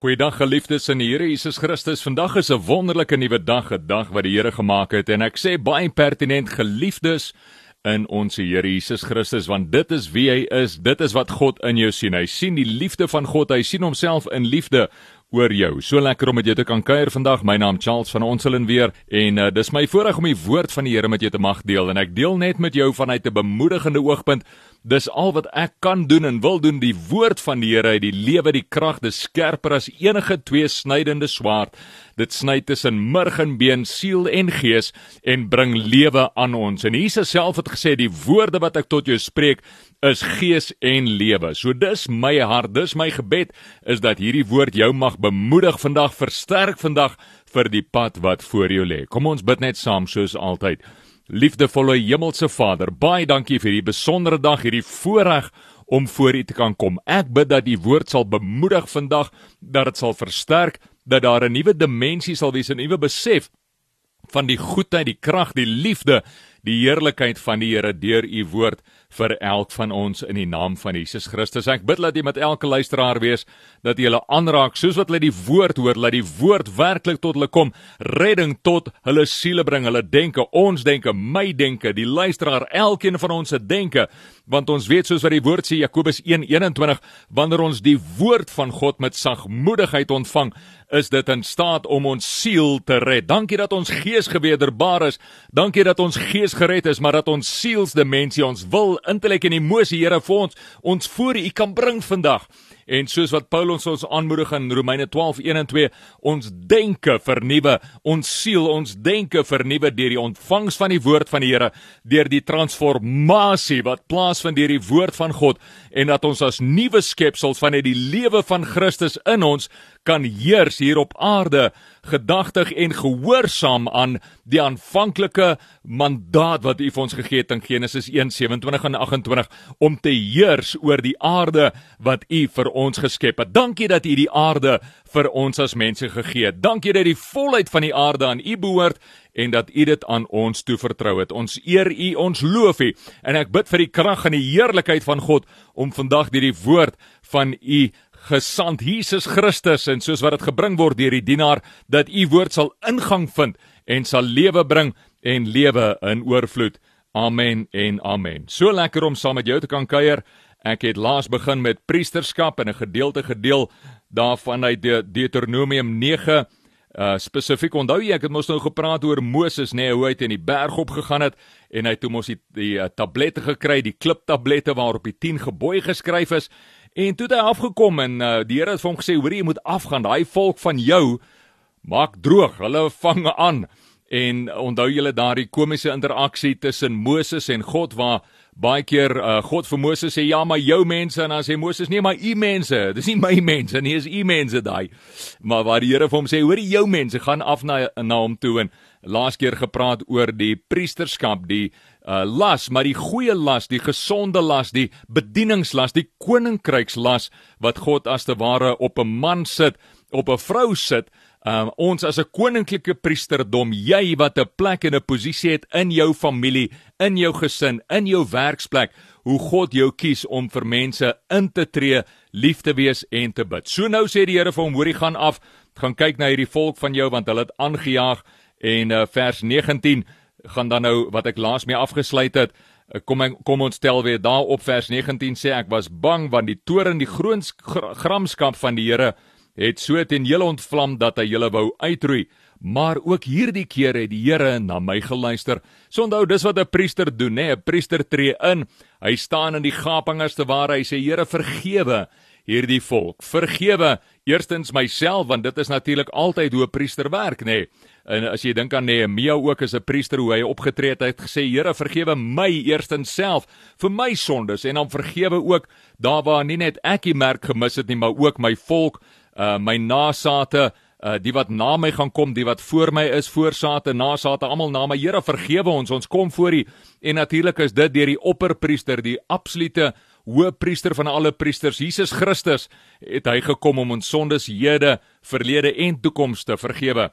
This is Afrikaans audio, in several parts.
Goeiedag geliefdes in die Here Jesus Christus. Vandag is 'n wonderlike nuwe dag, 'n dag wat die Here gemaak het en ek sê baie pertinent geliefdes in ons Here Jesus Christus want dit is wie hy is. Dit is wat God in jou sien. Hy sien die liefde van God. Hy sien homself in liefde oor jou. So lekker om met jou te kan kuier vandag. My naam Charles van Onselin weer en uh, dis my voorreg om die woord van die Here met jou te mag deel en ek deel net met jou vanuit 'n bemoedigende oogpunt Dis al wat ek kan doen en wil doen die woord van die Here uit die lewe die krag dis skerper as enige twee snydende swaard. Dit sny tussen murg en been siel en gees en bring lewe aan ons. En Jesus self het gesê die woorde wat ek tot jou spreek is gees en lewe. So dis my hart dis my gebed is dat hierdie woord jou mag bemoedig vandag versterk vandag vir die pad wat voor jou lê. Kom ons bid net saam soos altyd Liefdevolle Hemelse Vader, baie dankie vir hierdie besondere dag, hierdie voorreg om voor U te kan kom. Ek bid dat U woord sal bemoedig vandag, dat dit sal versterk, dat daar 'n nuwe dimensie sal wees, 'n nuwe besef van die goedheid, die krag, die liefde, die heerlikheid van die Here deur U woord vir elk van ons in die naam van Jesus Christus. Ek bid dat jy met elke luisteraar wees dat jy hulle aanraak soos wat hulle die woord hoor, dat die woord werklik tot hulle kom, redding tot hulle siele bring, hulle denke, ons denke, my denke, die luisteraar, elkeen van ons se denke, want ons weet soos wat die woord sê Jakobus 1:21, wanneer ons die woord van God met sagmoedigheid ontvang, is dit in staat om ons siel te red. Dankie dat ons gees gewederbaar is. Dankie dat ons gees gered is, maar dat ons sielsdimensie, ons wil intellek en emosie Here vir ons ons voor U kan bring vandag. En soos wat Paulus ons aanmoedig in Romeine 12:1 en 2, ons denke vernuwe, ons siel, ons denke vernuwe deur die ontvangs van die woord van die Here, deur die transformasie wat plaasvind deur die woord van God en dat ons as nuwe skepsels vanuit die lewe van Christus in ons kan heers hier op aarde gedagtig en gehoorsaam aan die aanvanklike mandaat wat U vir ons gegee het in Genesis 1:27 en 28 om te heers oor die aarde wat U vir ons geskep het. Dankie dat U die aarde vir ons as mense gegee het. Dankie dat die volheid van die aarde aan U behoort en dat U dit aan ons toevertrou het. Ons eer U, ons loof U en ek bid vir die krag en die heerlikheid van God om vandag deur die woord van U gesand Jesus Christus en soos wat dit gebring word deur die dienaar dat u woord sal ingang vind en sal lewe bring en lewe in oorvloed. Amen en amen. So lekker om saam met jou te kan kuier. Ek het laas begin met priesterskap en 'n gedeelte gedeel daarvan uit De Deuteronomium 9 Uh spesifiek onthou jy ek het mos nou gepraat oor Moses nê nee, hoe hy teen die berg op gegaan het en hy toe mos die, die uh, tablette gekry die kliptablette waarop die 10 gebooie geskryf is En toe het hy afgekom en uh, die Here het vir hom gesê: "Hoor jy moet afgaan. Daai volk van jou maak droog. Hulle vang aan." En onthou julle daardie komiese interaksie tussen Moses en God waar baie keer uh, God vir Moses sê ja maar jou mense en dan sê Moses nee maar u mense dis nie my mense nie is u mense daai maar waar die Here vir hom sê hoor jou mense gaan af na na hom toe en laas keer gepraat oor die priesterskap die uh, las, maar die goeie las, die gesonde las, die bedieningslas, die koninkrykslas wat God as te ware op 'n man sit, op 'n vrou sit, um, ons as 'n koninklike priesterdom, jy wat 'n plek en 'n posisie het in jou familie, in jou gesin, in jou werksplek, hoe God jou kies om vir mense in te tree, lief te wees en te bid. So nou sê die Here vir hom, hoorie gaan af, gaan kyk na hierdie volk van jou want hulle het aangejaag en uh, vers 19 gaan dan nou wat ek laas mee afgesluit het eh, kom ek, kom ons tel weer daar op vers 19 sê ek was bang want die toren die groens gramskap van die Here het so teen julle ontvlam dat hy julle wou uitroei. Maar ook hierdie keer het die Here na my geluister. So onthou dis wat 'n priester doen nê 'n priester tree in. Hy staan in die gaping as te ware. Hy sê Here vergewe hierdie volk. Vergewe eerstens myself want dit is natuurlik altyd hoe 'n priester werk nê En as jy dink aan Nehemia ook as 'n priester hoe hy opgetree het, hy het gesê Here vergewe my eerstens self vir my sondes en dan vergewe ook daar waar nie net ek die merk gemis het nie, maar ook my volk, uh my nasate, uh die wat na my gaan kom, die wat voor my is, voorsate, nasate, almal na my. Here vergewe ons, ons kom voor U. En natuurlik is dit deur die opperpriester, die absolute hoëpriester van alle priesters, Jesus Christus, het hy gekom om ons sondes, hede, verlede en toekoms te vergewe.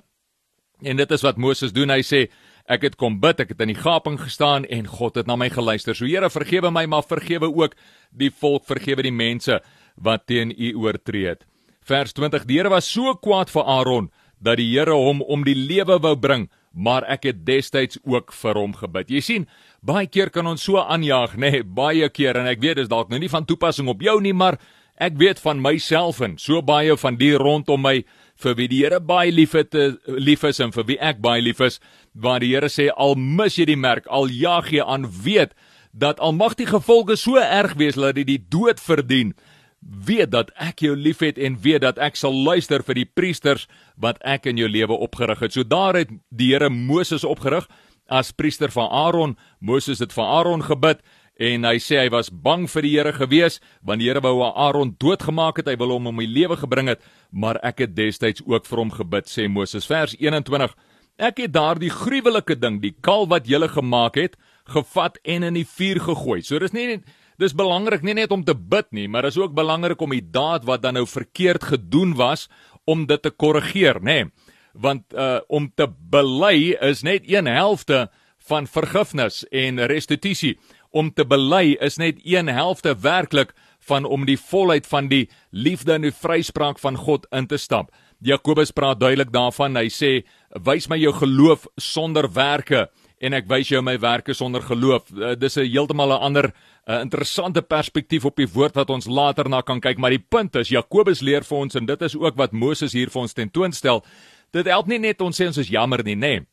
En dit is wat Moses doen. Hy sê ek het kom bid, ek het in die gaping gestaan en God het na my geluister. So Here, vergewe my, maar vergewe ook die volk, vergewe die mense wat teen U oortree het. Vers 20: Die Here was so kwaad vir Aaron dat die Here hom om die lewe wou bring, maar ek het destyds ook vir hom gebid. Jy sien, baie keer kan ons so aanjaag, nê, nee, baie keer en ek weet dis dalk nou nie van toepassing op jou nie, maar ek weet van myself en so baie van die rondom my vir wie die Here baie lief het eh, lief is en vir wie ek baie lief is waar die Here sê al mis jy die merk al jaag jy aan weet dat almagtige gevolge so erg wees dat jy die dood verdien. Weet dat ek jou liefhet en weet dat ek sal luister vir die priesters wat ek in jou lewe opgerig het. So daar het die Here Moses opgerig. As priester van Aaron Moses het vir Aaron gebid en hy sê hy was bang vir die Here gewees want die Here wou Aaron doodgemaak het hy wil hom om die lewe gebring het maar ek het destyds ook vir hom gebid sê Moses vers 21 ek het daardie gruwelike ding die kalf wat jy gemaak het gevat en in die vuur gegooi. So dis nie dis belangrik nie net om te bid nie maar dis ook belangrik om die daad wat dan nou verkeerd gedoen was om dit te korrigeer nê. Want uh, om te bely is net een helfte van vergifnis en restituisie om te bely is net een helfte werklik van om die volheid van die liefde en die vryspraak van God in te stap. Jakobus praat duidelik daarvan. Hy sê: "Wys my jou geloof sonder werke en ek wys jou my werke sonder geloof." Uh, dis 'n heeltemal 'n ander uh, interessante perspektief op die woord wat ons later na kan kyk, maar die punt is Jakobus leer vir ons en dit is ook wat Moses hier vir ons tentoonstel. Dit help nie net ons sê ons is jammer nie, nê. Nee.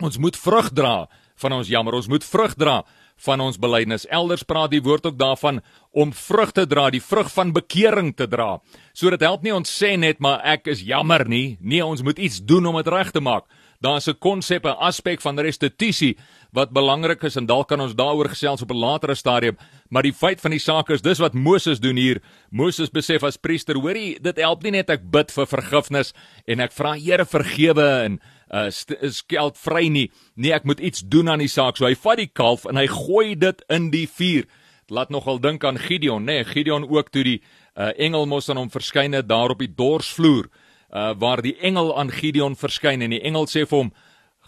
Ons moet vrug dra van ons jammer. Ons moet vrug dra van ons belydenis. Elders praat die woord ook daarvan om vrug te dra, die vrug van bekering te dra. So dit help nie ons sê net maar ek is jammer nie. Nee, ons moet iets doen om dit reg te maak. Daar's 'n konsep, 'n aspek van restituisie wat belangrik is en dalk kan ons daaroor gesels op 'n latere stadium, maar die feit van die saak is dis wat Moses doen hier. Moses besef as priester, hoorie, dit help nie net ek bid vir vergifnis en ek vra Here vergewe en uh skeld vry nie. Nee, ek moet iets doen aan die saak. So hy vat die kalf en hy gooi dit in die vuur. Laat nogal dink aan Gideon, nê? Nee, Gideon ook toe die uh engel mos aan hom verskyn het daar op die dorsvloer. Uh waar die engel aan Gideon verskyn en die engel sê vir hom: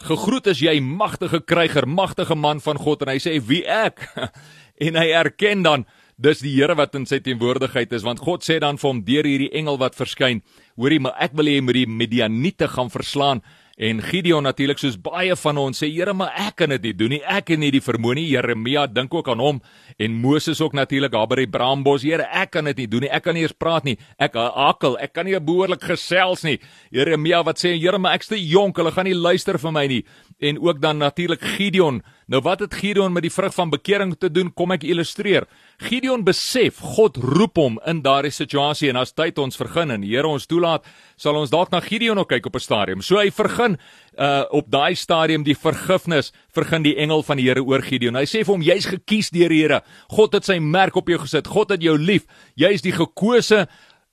"Gegroet is jy magtige kryger, magtige man van God." En hy sê: "Wie ek?" en hy erken dan dis die Here wat in sy teenwoordigheid is want God sê dan vir hom deur hierdie engel wat verskyn: "Hoorie, maar ek wil hê jy moet die Midianiete gaan verslaan." En Gideon natuurlik soos baie van ons sê Here maar ek kan dit nie doen nie. Ek het nie die vermoë nie. Jeremia dink ook aan hom en Moses ook natuurlik daar by die braambos Here ek kan dit nie doen nie. Ek kan nie eers praat nie. Ek hakkel ek kan nie behoorlik gesels nie. Jeremia wat sê Here maar ek's te jonk. Hulle gaan nie luister vir my nie. En ook dan natuurlik Gideon nou wat het Gideon met die vrug van bekering te doen kom ek illustreer Gideon besef God roep hom in daardie situasie en as tyd ons vergun en die Here ons toelaat, sal ons dalk na Gideon ook kyk op 'n stadium. So hy vergun uh op daai stadium die vergifnis, vergun die engel van die Here oor Gideon. Hy sê vir hom jy's gekies deur die Here. God het sy merk op jou gesit. God het jou lief. Jy's die gekose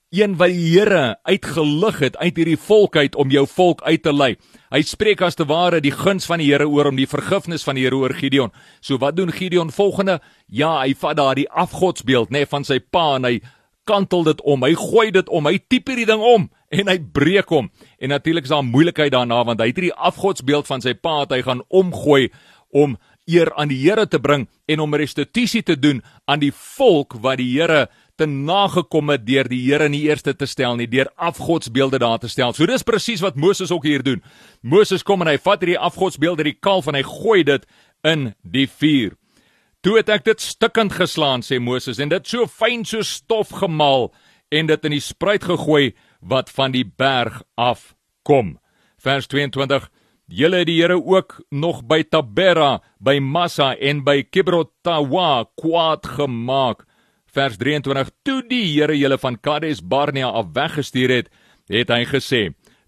een wat die Here uitgelig het uit hierdie volk uit om jou volk uit te lei. Hy spreek as te ware die guns van die Here oor om die vergifnis van die Here oor Gideon. So wat doen Gideon volgende? Ja, hy vat daardie afgodsbeeld nê nee, van sy pa en hy kantel dit om. Hy gooi dit om. Hy tipe hierdie ding om en hy breek hom. En natuurlik is daar moeilikheid daarna want hy het hierdie afgodsbeeld van sy pa wat hy gaan omgooi om eer aan die Here te bring en om restituisie te doen aan die volk wat die Here te nagekom het deur die Here in die eerste te stel nie deur afgodsbeelde daar te stel. So dis presies wat Moses ook hier doen. Moses kom en hy vat hierdie afgodsbeelde, die kalf en hy gooi dit in die vuur. Toe het ek dit stukkend geslaan sê Moses en dit so fyn so stof gemaal en dit in die spruit gegooi wat van die berg af kom. Vers 22 Julle het die Here ook nog by Tabera, by Massa en by Kibrotawa kwaad gemaak vers 23 toe die Here julle van Kades Barnea af weggestuur het het hy gesê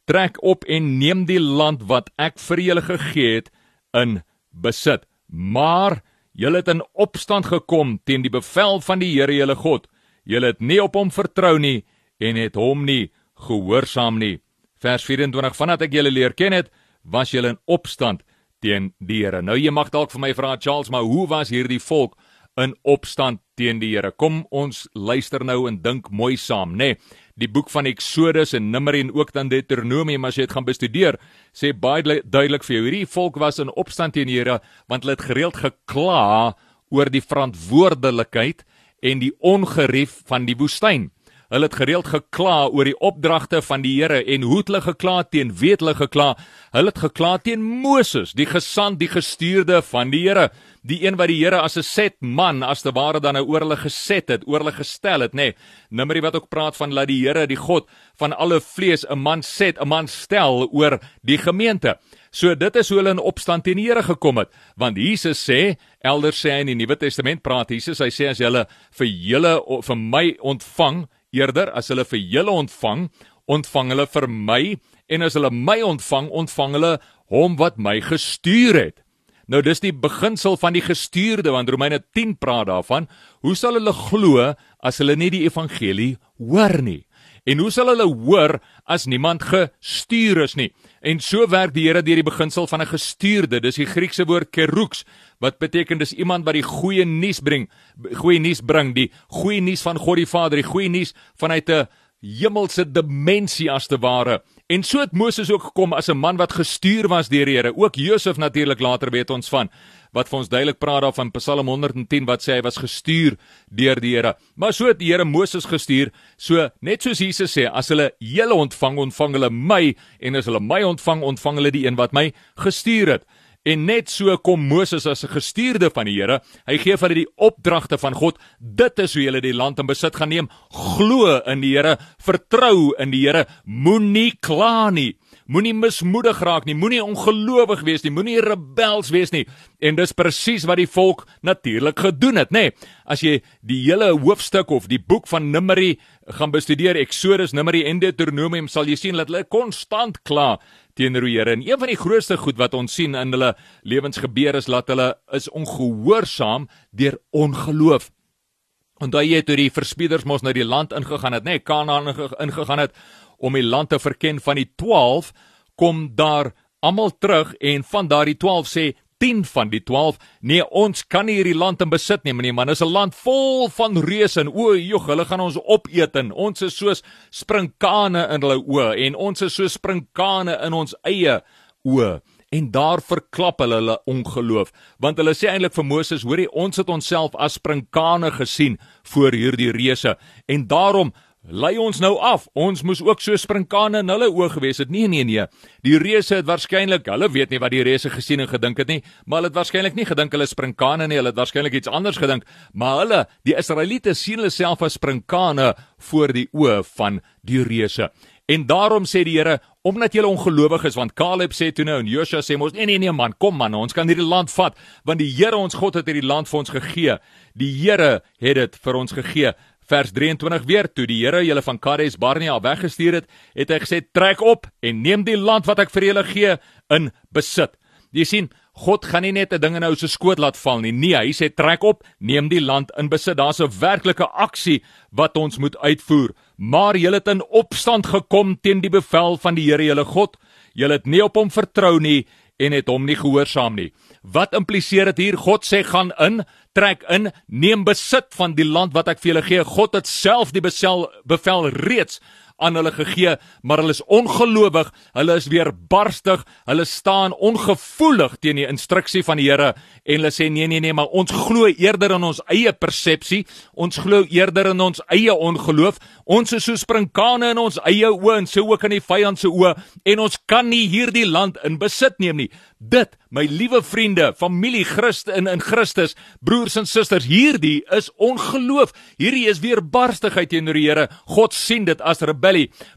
trek op en neem die land wat ek vir julle gegee het in besit. Maar julle het in opstand gekom teen die bevel van die Here julle God. Julle het nie op hom vertrou nie en het hom nie gehoorsaam nie. Vers 24 vandat ek julle leer ken het was julle in opstand teen die Here. Nou jy mag dalk vir my vra Charles maar hoe was hierdie volk in opstand teen die Here. Kom ons luister nou en dink mooi saam, nê. Nee, die boek van Eksodus en Numeri en ook dan Deuteronomium as jy dit gaan bestudeer, sê baie duidelik vir jou hierdie volk was in opstand teen die Here want hulle het gereeld gekla oor die verantwoordelikheid en die ongerief van die woestyn. Hulle het gereeld gekla oor die opdragte van die Here en hoe het hulle gekla teen weet hulle gekla? Hulle het gekla teen Moses, die gesant, die gestuurde van die Here die een wat die Here as 'n set man as te ware dan nou oor hulle geset het, oor hulle gestel het, nê. Nee, Numeri wat ook praat van dat die Here, die God van alle vlees, 'n man set, 'n man stel oor die gemeente. So dit is hoe hulle in opstand teen die Here gekom het, want Jesus sê, elders sê hy in die Nuwe Testament praat Jesus, hy sê as julle vir julle vir my ontvang, eerder as hulle vir julle ontvang, ontvang hulle vir my en as hulle my ontvang, ontvang hulle hom wat my gestuur het. Nou dis die beginsel van die gestuurde want Romeine 10 praat daarvan. Hoe sal hulle glo as hulle nie die evangelie hoor nie? En hoe sal hulle hoor as niemand gestuur is nie? En so werk die Here deur die beginsel van 'n gestuurde. Dis die Griekse woord kerux wat beteken dis iemand wat die goeie nuus bring, goeie nuus bring, die goeie nuus van God die Vader, die goeie nuus vanuit 'n hemelse dimensie as te ware. En so het Moses ook gekom as 'n man wat gestuur was deur die Here. Ook Josef natuurlik later weet ons van wat vir ons duidelik praat daar van Psalm 110 wat sê hy was gestuur deur die Here. Maar so het die Here Moses gestuur. So net soos Jesus sê, as hulle julle ontvang, ontvang hulle my en as hulle my ontvang, ontvang hulle die een wat my gestuur het. En net so kom Moses as 'n gestuurde van die Here. Hy gee vir hulle die opdragte van God. Dit is hoe julle die land in besit gaan neem. Glo in die Here, vertrou in die Here, moenie kla nie. Moenie mismoedig raak nie, moenie ongelowig wees nie, moenie rebels wees nie. En dis presies wat die volk natuurlik gedoen het, nê? Nee, as jy die hele hoofstuk of die boek van Numeri gaan bestudeer, Exodus, Numeri en Deuteronomium, sal jy sien dat hulle konstant kla teenoor die Here. En een van die grootste goed wat ons sien in hulle lewens gebeur is dat hulle is ongehoorsaam deur ongeloof. Onthou jy toe die verspieders mos na die land ingegaan het, nê, nee, Kanaan ingegaan het om die land te verken van die 12, kom daar almal terug en van daardie 12 sê 10 van die 12 nee ons kan nie hierdie land in besit neem nie man. Is 'n land vol van reuse en o jog hulle gaan ons opeet en ons is soos sprinkane in hulle oë en ons is soos sprinkane in ons eie oë. En daar verklap hulle hulle ongeloof want hulle sê eintlik vir Moses hoorie ons het onsself as sprinkane gesien voor hierdie reuse. En daarom Lei ons nou af. Ons moes ook so sprinkane in hulle oë gewees het. Nee nee nee. Die reuse het waarskynlik, hulle weet nie wat die reuse gesien en gedink het nie, maar hulle het waarskynlik nie gedink hulle sprinkane nie. Hulle het waarskynlik iets anders gedink. Maar hulle, die Israeliete sien hulle self as sprinkane voor die oë van die reuse. En daarom sê die Here, omdat julle ongelowig is, want Caleb sê toe nou en Joshua sê mos nee nee nee man, kom man, ons kan hierdie land vat, want die Here ons God het hierdie land vir ons gegee. Die Here het dit vir ons gegee vers 23 weer toe die Here julle van Kades Barnea weggestuur het, het hy gesê trek op en neem die land wat ek vir julle gee in besit. Jy sien, God gaan nie net 'n ding in ou se skoot laat val nie. Nee, hy sê trek op, neem die land in besit. Daar's 'n werklike aksie wat ons moet uitvoer. Maar julle het in opstand gekom teen die bevel van die Here julle God. Julle het nie op hom vertrou nie en het hom nie gehoorsaam nie. Wat impliseer dit hier? God sê gaan in, trek in, neem besit van die land wat ek vir julle gee. God het self die bevel, bevel reeds aan hulle gegee, maar hulle is ongelowig, hulle is weer barstig, hulle staan ongevoelig teen die instruksie van die Here en hulle sê nee nee nee, maar ons glo eerder in ons eie persepsie, ons glo eerder in ons eie ongeloof. Ons is so sprinkane in ons eie oë en so ook in die vyand se oë en ons kan nie hierdie land in besit neem nie. Dit, my liewe vriende, familie Christen in in Christus, broers en susters, hierdie is ongeloof. Hierdie is weer barstigheid teenoor die Here. God sien dit as rebellie.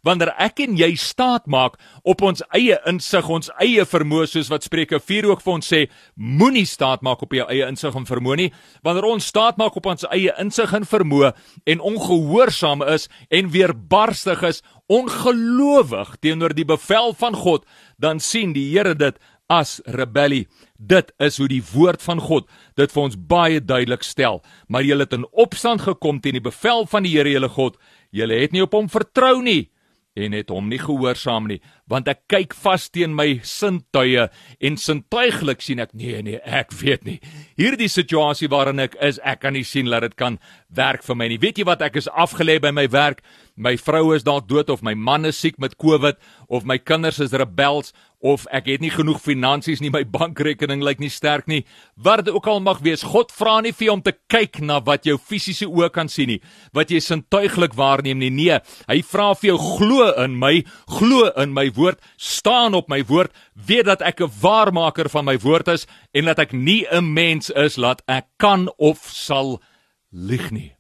Wanneer ek en jy staat maak op ons eie insig, ons eie vermoë, soos wat Spreuke 4 ook vir ons sê, moenie staat maak op jou eie insig en vermoë nie. Wanneer ons staat maak op ons eie insig en vermoë en ongehoorsaam is en weer barstig is, ongelowig teenoor die bevel van God, dan sien die Here dit as rebellie. Dit is hoe die woord van God dit vir ons baie duidelik stel. Maar julle het in opstand gekom teen die bevel van die Here julle God. Julle het nie op hom vertrou nie en het hom nie gehoorsaam nie, want ek kyk vas teen my sintuie en sintuiglik sien ek nee nee, ek weet nie. Hierdie situasie waarin ek is, ek kan nie sien dat dit kan werk vir my nie. Weet jy wat, ek is afgelê by my werk. My vrou is dalk dood of my man is siek met COVID of my kinders is rebels of ek het nie genoeg finansies nie, my bankrekening lyk nie sterk nie. Wat dit ook al mag wees, God vra nie vir jou om te kyk na wat jou fisiese oë kan sien nie, wat jy sintuiglik waarneem nie. Nee, hy vra vir jou glo in my, glo in my woord, staan op my woord, weet dat ek 'n waarmaker van my woord is en dat ek nie 'n mens is laat ek kan of sal lieg nie.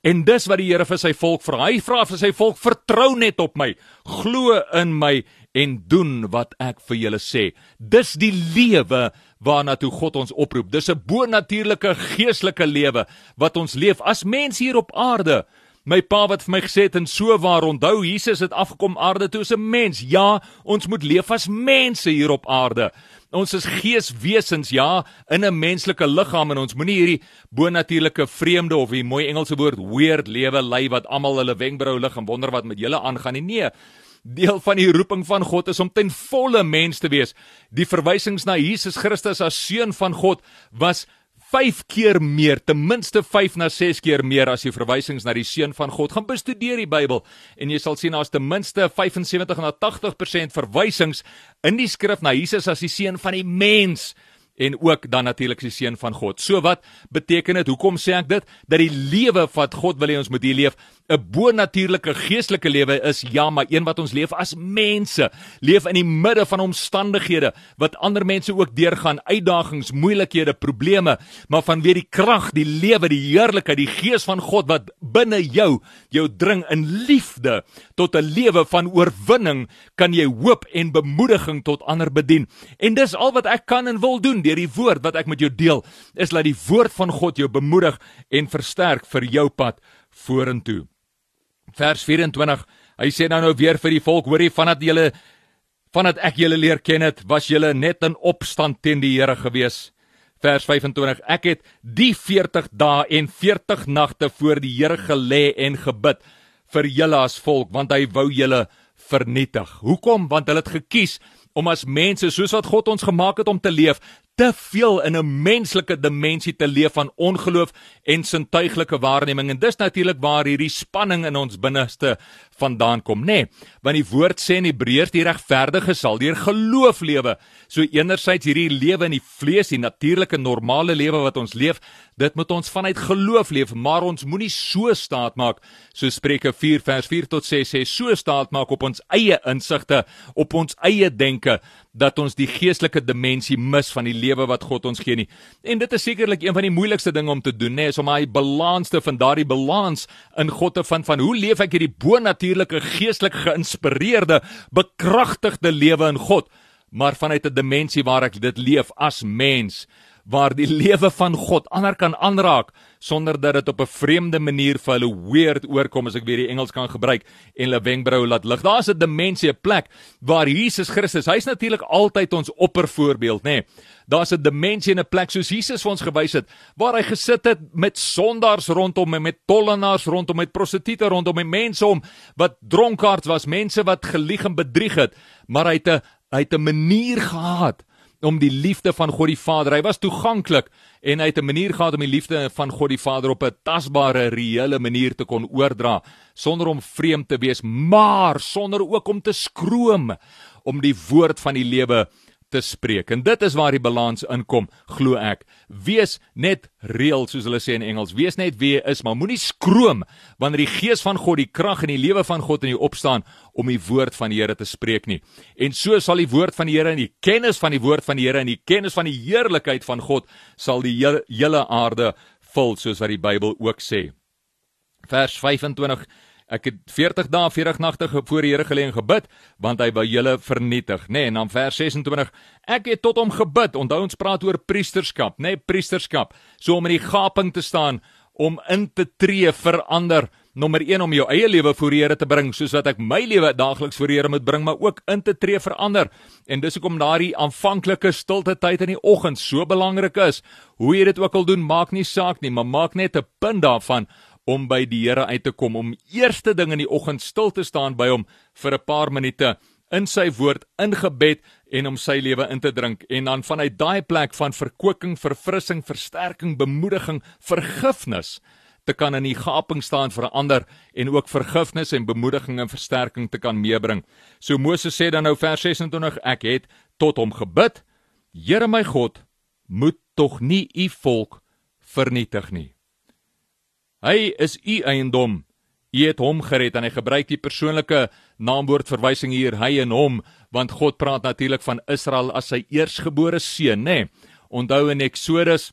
En dis wat die Here vir sy volk vra. Hy vra vir sy volk: "Vertrou net op my, glo in my en doen wat ek vir julle sê." Dis die lewe waarna toe God ons oproep. Dis 'n bonatuurlike geestelike lewe wat ons leef as mens hier op aarde. My pa wat vir my gesê het en so waar onthou Jesus het afgekom aarde toe as 'n mens. Ja, ons moet leef as mense hier op aarde. Ons is geeswesens, ja, in 'n menslike liggaam en ons moenie hierdie bonatuurlike vreemde of die mooi Engelse woord weird lewe lei wat almal hulle wenkbrau lig en wonder wat met julle aangaan nie. Nee. Deel van die roeping van God is om ten volle mens te wees. Die verwysings na Jesus Christus as seun van God was 5 keer meer, ten minste 5 na 6 keer meer as die verwysings na die seun van God. Gaan bestudeer die Bybel en jy sal sien daar's ten minste 75 na 80% verwysings in die skrif na Jesus as die seun van die mens en ook dan natuurlik die seun van God. So wat beteken dit? Hoekom sê ek dit? Dat die lewe wat God wil hê ons moet hier leef, 'n bonatuurlike geestelike lewe is ja, maar een wat ons leef as mense, leef in die midde van omstandighede wat ander mense ook deurgaan, uitdagings, moeilikhede, probleme, maar vanweer die krag, die lewe, die heerlikheid, die gees van God wat binne jou jou dring in liefde tot 'n lewe van oorwinning, kan jy hoop en bemoediging tot ander bedien. En dis al wat ek kan en wil doen deur die woord wat ek met jou deel, is laat die woord van God jou bemoedig en versterk vir jou pad vorentoe vers 24. Hy sê nou nou weer vir die volk, hoorie vandat julle vandat ek julle leer ken het, was julle net in opstand teen die Here gewees. Vers 25. Ek het die 40 dae en 40 nagte voor die Here gelê en gebid vir julle as volk, want hy wou julle vernietig. Hoekom? Want hulle het gekies om as mense soos wat God ons gemaak het om te leef, te veel in 'n menslike dimensie te leef van ongeloof en sintuiglike waarneming en dis natuurlik waar hierdie spanning in ons binneste vandaan kom, nê? Nee, want die woord sê in Hebreërs die regverdige sal deur geloof lewe. So enerzijds hierdie lewe in die vlees, die natuurlike normale lewe wat ons leef, dit moet ons vanuit geloof leef, maar ons moenie so staat maak so Spreuke 4 vers 4 tot 6 sê so staat maak op ons eie insigte, op ons eie denke dat ons die geestelike dimensie mis van die lewe wat God ons gee nie. En dit is sekerlik een van die moeilikste dinge om te doen, nê, is om hy balans te vind, daardie balans in God te vind van hoe leef ek hierdie bonatuurlike natuurlike geestelik geïnspireerde bekragtigde lewe in God maar vanuit 'n dimensie waar ek dit leef as mens waar die lewe van God ander kan aanraak sonder dat dit op 'n vreemde manier vir hulle weird oorkom as ek weer die Engels kan gebruik en hulle wenkbrau laat lig. Daar's 'n dimensie, 'n plek waar Jesus Christus, hy's natuurlik altyd ons oppervoorbeeld, nê. Nee. Daar's 'n dimensie en 'n plek soos Jesus vir ons gewys het waar hy gesit het met sondaars rondom en met tollenaars rondom, met prostituie rondom en mense om wat dronkaards was, mense wat gelieg en bedrieg het, maar hy het 'n hy het 'n manier gehad om die liefde van God die Vader. Hy was toeganklik en hy het 'n manier gehad om die liefde van God die Vader op 'n tasbare, reële manier te kon oordra sonder om vreemd te wees, maar sonder ook om te skroom om die woord van die lewe te spreek. En dit is waar die balans inkom, glo ek. Wees net reël soos hulle sê in Engels. Wees net wie jy is, maar moenie skroom wanneer die gees van God, die krag en die lewe van God in jou opstaan om die woord van die Here te spreek nie. En so sal die woord van die Here en die kennis van die woord van die Here en die kennis van die heerlikheid van God sal die hele aarde vul soos wat die Bybel ook sê. Vers 25 Ek het 40 dae 40 nagte voor die Here gelê en gebid want hy wou julle vernietig, nê? Nee, en dan vers 26. Ek het tot hom gebid. Onthou ons praat oor priesterskap, nê? Nee, priesterskap. So om in die gaping te staan, om in te tree vir ander. Nommer 1 om jou eie lewe voor die Here te bring, soos wat ek my lewe daagliks voor die Here moet bring, maar ook in te tree vir ander. En dis hoekom daardie aanvanklike stilte tyd in die oggend so belangrik is. Hoe jy dit ook al doen, maak nie saak nie, maar maak net 'n punt daarvan om by die Here uit te kom om eerste ding in die oggend stil te staan by hom vir 'n paar minute in sy woord in gebed en om sy lewe in te drink en dan vanuit daai plek van verkwikking, verfrissing, versterking, bemoediging, vergifnis te kan in die gaping staan vir ander en ook vergifnis en bemoediging en versterking te kan meebring. So Moses sê dan nou vers 26 ek het tot hom gebid. Here my God, moet tog nie u volk vernietig nie. Hy is u eiendom. U het hom gered en hy gebruik die persoonlike naamwoord verwysing hier hy en hom want God praat natuurlik van Israel as sy eersgebore seun, nê? Nee. Onthou in Eksodus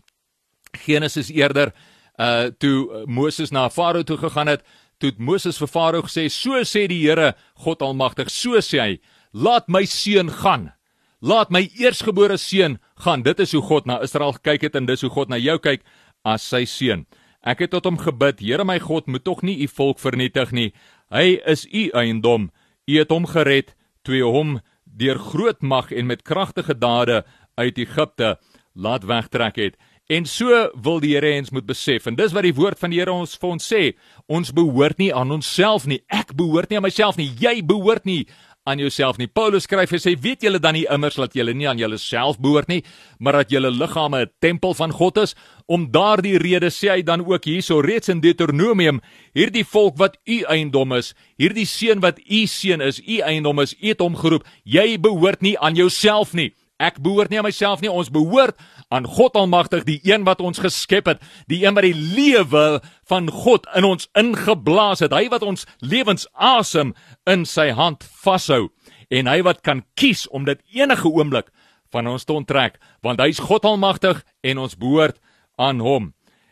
Genesis eerder uh toe Moses na Farao toe gegaan het, toe het Moses vir Farao gesê: "So sê die Here, God Almagtig, so sê hy: Laat my seun gaan. Laat my eersgebore seun gaan." Dit is hoe God na Israel gekyk het en dis hoe God na jou kyk as sy seun. Ek het tot hom gebid: "Here my God, moet tog nie u volk vernietig nie. Hy is u eiendom. U het hom gered toe u hom deur groot mag en met kragtige dade uit Egipte laat wegtrek het." En so wil die Here ons moet besef en dis wat die woord van die Here ons vir ons sê, ons behoort nie aan onsself nie. Ek behoort nie aan myself nie. Jy behoort nie aan jouself nie. Paulus skryf en sê, weet julle dan nie immers dat julle nie aan julleself behoort nie, maar dat julle liggame 'n tempel van God is? Om daardie rede sê hy dan ook hierso reeds in Deuteronomium, hierdie volk wat u eiendom is, hierdie seun wat u seun is, u eiendom is, u het hom geroep. Jy behoort nie aan jouself nie. Ek behoort nie aan myself nie, ons behoort aan God Almagtig, die een wat ons geskep het, die een wat die lewe van God in ons ingeblaas het, hy wat ons lewensasem in sy hand vashou en hy wat kan kies om dit enige oomblik van ons te onttrek, want hy's God Almagtig en ons behoort aan hom.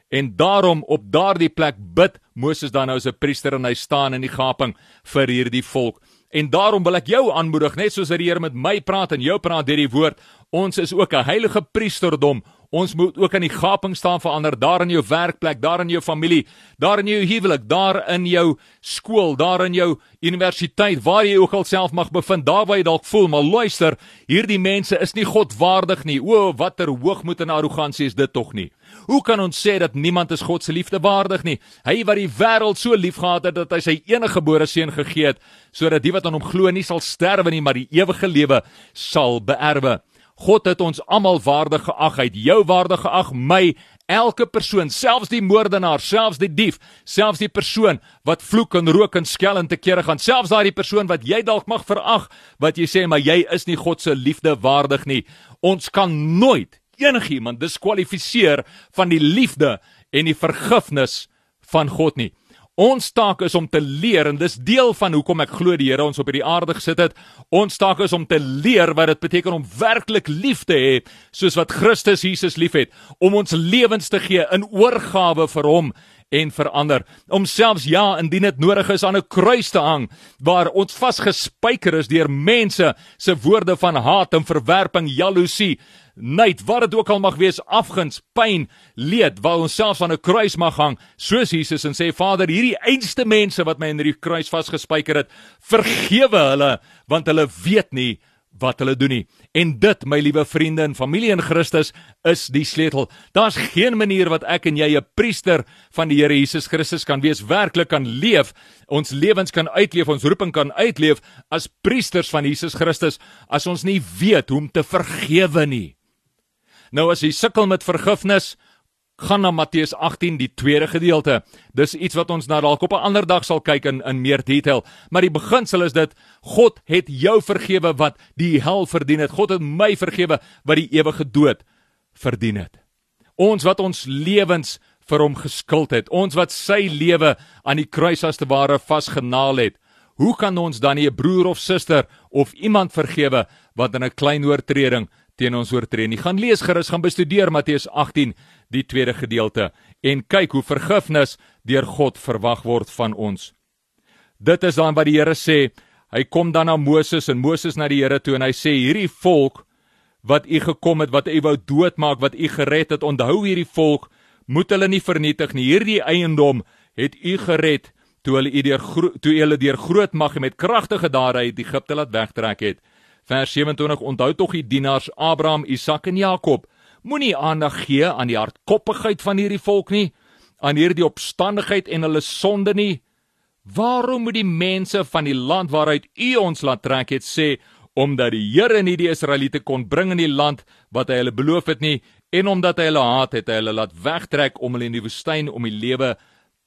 En daarom op daardie plek bid Moses dan nou as 'n priester en hy staan in die gaping vir hierdie volk. En daarom wil ek jou aanmoedig net soos dat die Here met my praat en jou praat deur die woord. Ons is ook 'n heilige priesterdom. Ons moet ook aan die gaping staan vir ander daar in jou werkplek, daar in jou familie, daar in jou huwelik, daar in jou skool, daar in jou universiteit, waar jy ook al self mag bevind, daar waar jy dalk voel, maar luister, hierdie mense is nie godwaardig nie. O, watter hoogmoed en arrogansie is dit tog nie? Hoe kan ons sê dat niemand is God se liefde waardig nie? Hy wat die wêreld so liefgehad het dat hy sy enige gebore seun gegee het, sodat die wat aan hom glo nie sal sterwe nie, maar die ewige lewe sal beerwe. God het ons almal waardig geag, hy het jou waardig geag, my elke persoon, selfs die moordenaar, selfs die dief, selfs die persoon wat vloek en rook en skel en te kere gaan, selfs daai persoon wat jy dalk mag verag, wat jy sê maar jy is nie God se liefde waardig nie. Ons kan nooit enigiemand diskwalifiseer van die liefde en die vergifnis van God nie. Ons taak is om te leer en dis deel van hoekom ek glo die Here ons op hierdie aarde gesit het. Ons taak is om te leer wat dit beteken om werklik lief te hê soos wat Christus Jesus liefhet, om ons lewens te gee in oorgawe vir hom en verander om selfs ja indien dit nodig is aan 'n kruis te hang waar ons vasgespijker is deur mense se woorde van haat en verwerping jaloesie nait wat dit ook al mag wees afguns pyn leed waar ons selfs aan 'n kruis mag hang soos Jesus en sê Vader hierdie einste mense wat my in hierdie kruis vasgespijker het vergewe hulle want hulle weet nie wat hulle doen nie. En dit, my liewe vriende en familie in Christus, is die sleutel. Daar's geen manier wat ek en jy 'n priester van die Here Jesus Christus kan wees, werklik kan leef, ons lewens kan uitleef, ons roeping kan uitleef as priesters van Jesus Christus as ons nie weet hoe om te vergewe nie. Nou as jy sukkel met vergifnis, gaan na Matteus 18 die tweede gedeelte. Dis iets wat ons na dalk op 'n ander dag sal kyk in in meer detail, maar die beginsel is dit God het jou vergewe wat die hel verdien het. God het my vergewe wat die ewige dood verdien het. Ons wat ons lewens vir hom geskuld het, ons wat sy lewe aan die kruis as te ware vasgenaal het. Hoe kan ons dan nie 'n broer of suster of iemand vergewe wat in 'n klein oortreding teen ons oortree nie. Gaan lees gerus, gaan bestudeer Matteus 18, die tweede gedeelte en kyk hoe vergifnis deur God verwag word van ons. Dit is dan wat die Here sê. Hy kom dan na Moses en Moses na die Here toe en hy sê hierdie volk wat u gekom het, wat u wou doodmaak, wat u gered het, onthou hierdie volk, moet hulle nie vernietig nie. Hierdie eiendom het u gered toe hulle u deur toe hulle deur groot mag en met kragtige uit Egipte laat wegtrek het. Vers 27 onthou tog die dienaars Abraham, Isak en Jakob. Moenie aandag gee aan die hardkoppigheid van hierdie volk nie, aan hierdie opstandigheid en hulle sonde nie. Waarom moet die mense van die land waaruit U ons laat trek het sê omdat die Here nie die Israeliete kon bring in die land wat hy hulle beloof het nie en omdat hy hulle haat het, hy hulle laat wegtrek om hulle in die woestyn om die lewe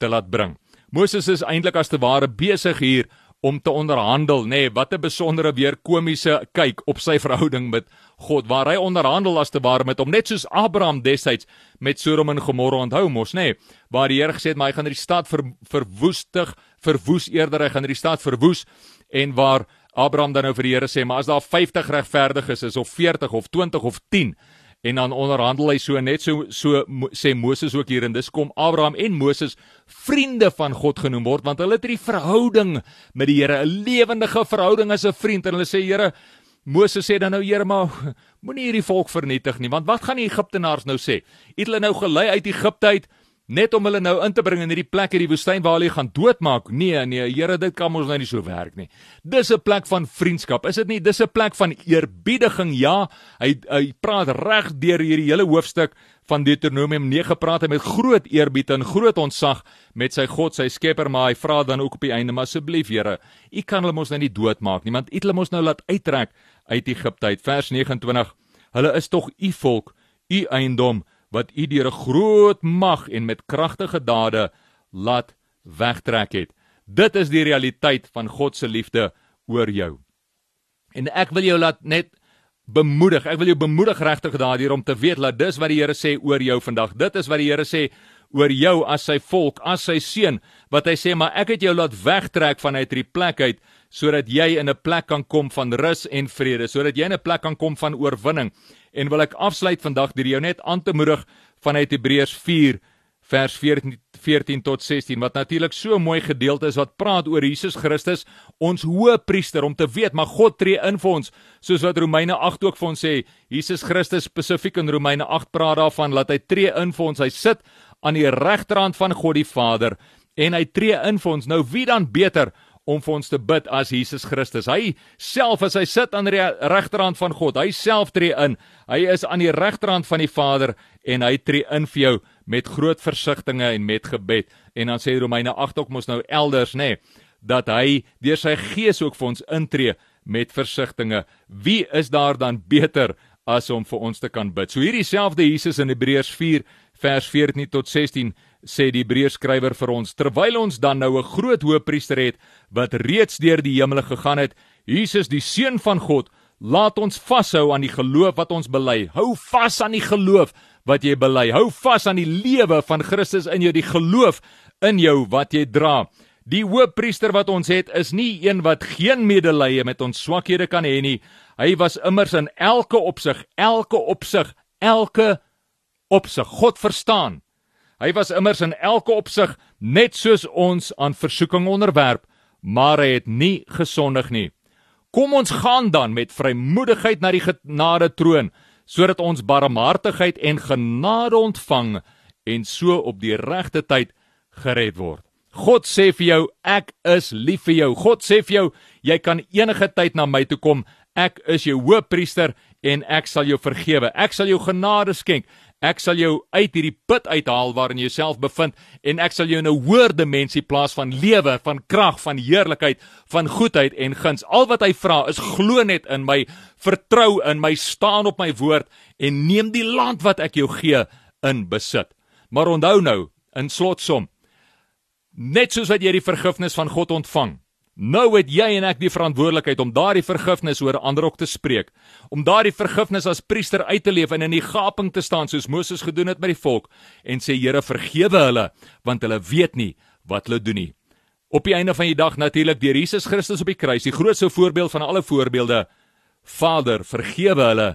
te laat bring. Moses is eintlik as te ware besig hier om te onderhandel, nê, nee, wat 'n besondere weer komiese kyk op sy verhouding met God waar hy onderhandel as te ware met hom net soos Abraham destyds met Sodom en Gomorra onthou mos, nê, nee, waar die Here gesê het maar hy gaan die stad ver, verwoestig, verwoes eerder hy gaan die stad verwoes en waar Abraham dan nou vir die Here sê, maar as daar 50 regverdiges is of 40 of 20 of 10 en dan onderhandel hy so net so so sê Moses ook hier en dis kom Abraham en Moses vriende van God genoem word want hulle het 'n verhouding met die Here, 'n lewendige verhouding as 'n vriend en hulle sê Here Moses sê dan nou Here maar moenie hierdie volk vernietig nie want wat gaan die Egiptenaars nou sê? Het hulle nou gelei uit Egipte uit? Net om hulle nou in te bring in hierdie plek in die woestyn waar hulle gaan doodmaak. Nee, nee, Here, dit kan ons nou nie so werk nie. Dis 'n plek van vriendskap, is dit nie? Dis 'n plek van eerbiediging. Ja, hy hy praat reg deur hierdie hele hoofstuk van Deuteronomium 9 praat hy met groot eerbied en groot ontzag met sy God, sy Skepper, maar hy vra dan ook op die einde, maar asseblief Here, U kan hulle mos nou nie doodmaak nie, want U het hulle mos nou laat uittrek uit Egipte uit. Vers 29. Hulle is tog U volk, U eiendom wat u deur 'n groot mag en met kragtige dade laat wegtrek het. Dit is die realiteit van God se liefde oor jou. En ek wil jou laat net bemoedig. Ek wil jou bemoedig regtig daardeur om te weet dat dis wat die Here sê oor jou vandag. Dit is wat die Here sê oor jou as sy volk, as sy seun, wat hy sê, maar ek het jou laat wegtrek vanuit hierdie plek uit sodat jy in 'n plek kan kom van rus en vrede, sodat jy in 'n plek kan kom van oorwinning. En wil ek afsluit vandag deur jou net aan te moedig vanuit Hebreërs 4 vers 14 14 tot 16 wat natuurlik so mooi gedeelte is wat praat oor Jesus Christus ons hoëpriester om te weet maar God tree in vir ons. Soos wat Romeine 8 ook vir ons sê Jesus Christus spesifiek in Romeine 8 praat daarvan dat hy tree in vir ons. Hy sit aan die regterhand van God die Vader en hy tree in vir ons. Nou wie dan beter om vir ons te bid as Jesus Christus. Hy self as hy sit aan die regterhand van God, hy self tree in. Hy is aan die regterhand van die Vader en hy tree in vir jou met groot versigtings en met gebed. En dan sê Romeine 8 ook mos nou elders, nê, nee, dat hy deur sy gees ook vir ons intree met versigtings. Wie is daar dan beter as om vir ons te kan bid? So hierdie selfde Jesus in Hebreërs 4 vers 14 tot 16 sê die Hebreërskrywer vir ons terwyl ons dan nou 'n groot hoëpriester het wat reeds deur die hemele gegaan het Jesus die seun van God laat ons vashou aan die geloof wat ons bely. Hou vas aan die geloof wat jy bely. Hou vas aan die lewe van Christus in jou die geloof in jou wat jy dra die hoëpriester wat ons het is nie een wat geen medelee met ons swakhede kan hê nie hy was immers in elke opsig elke opsig elke opsig God verstaan Hy was immers in elke opsig net soos ons aan versoeking onderwerp, maar hy het nie gesondig nie. Kom ons gaan dan met vrymoedigheid na die genade troon, sodat ons barmhartigheid en genade ontvang en so op die regte tyd gered word. God sê vir jou, ek is lief vir jou. God sê vir jou, jy kan enige tyd na my toe kom. Ek is jou hoëpriester en ek sal jou vergewe. Ek sal jou genade skenk. Ek sal jou uit hierdie put uithaal waarin jy jouself bevind en ek sal jou in 'n hoër dimensie plaas van lewe, van krag, van heerlikheid, van goedheid en guns. Al wat hy vra is glo net in my, vertrou in my, staan op my woord en neem die land wat ek jou gee in besit. Maar onthou nou, in slotsom, net soos wat jy die vergifnis van God ontvang, Nou het jy en ek die verantwoordelikheid om daardie vergifnis oor ander ook te spreek, om daardie vergifnis as priester uit te leef en in die gaping te staan soos Moses gedoen het met die volk en sê Here vergewe hulle want hulle weet nie wat hulle doen nie. Op die einde van die dag natuurlik deur Jesus Christus op die kruis, die grootste voorbeeld van alle voorbeelde. Vader, vergewe hulle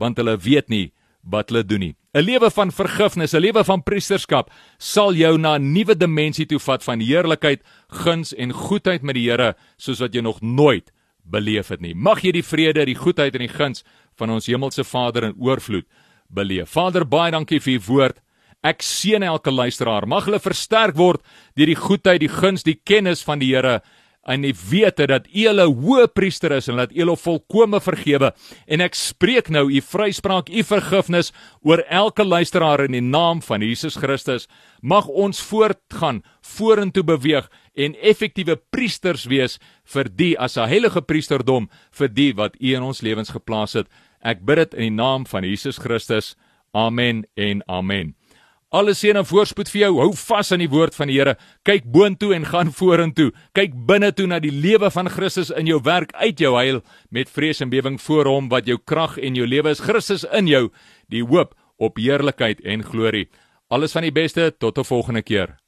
want hulle weet nie wat hulle doen nie. 'n Lewe van vergifnis, 'n lewe van priesterskap sal jou na 'n nuwe dimensie toe vat van heerlikheid, guns en goedheid met die Here soos wat jy nog nooit beleef het nie. Mag jy die vrede, die goedheid en die guns van ons hemelse Vader in oorvloed beleef. Vader, baie dankie vir u woord. Ek seën elke luisteraar. Mag hulle versterk word deur die goedheid, die guns, die kennis van die Here en die wete dat U 'n hoë priester is en dat U hulle volkome vergewe en ek spreek nou U vryspraak, U vergifnis oor elke luisteraar in die naam van Jesus Christus. Mag ons voortgaan, vorentoe beweeg en effektiewe priesters wees vir die as 'n heilige priesterdom vir die wat U in ons lewens geplaas het. Ek bid dit in die naam van Jesus Christus. Amen en amen. Alle seën en voorspoed vir jou. Hou vas aan die woord van die Here. Kyk boontoe en gaan vorentoe. Kyk binne toe na die lewe van Christus in jou werk uit jou heil met vrees en bewering voor hom wat jou krag en jou lewe is. Christus in jou, die hoop op heerlikheid en glorie. Alles van die beste tot 'n volgende keer.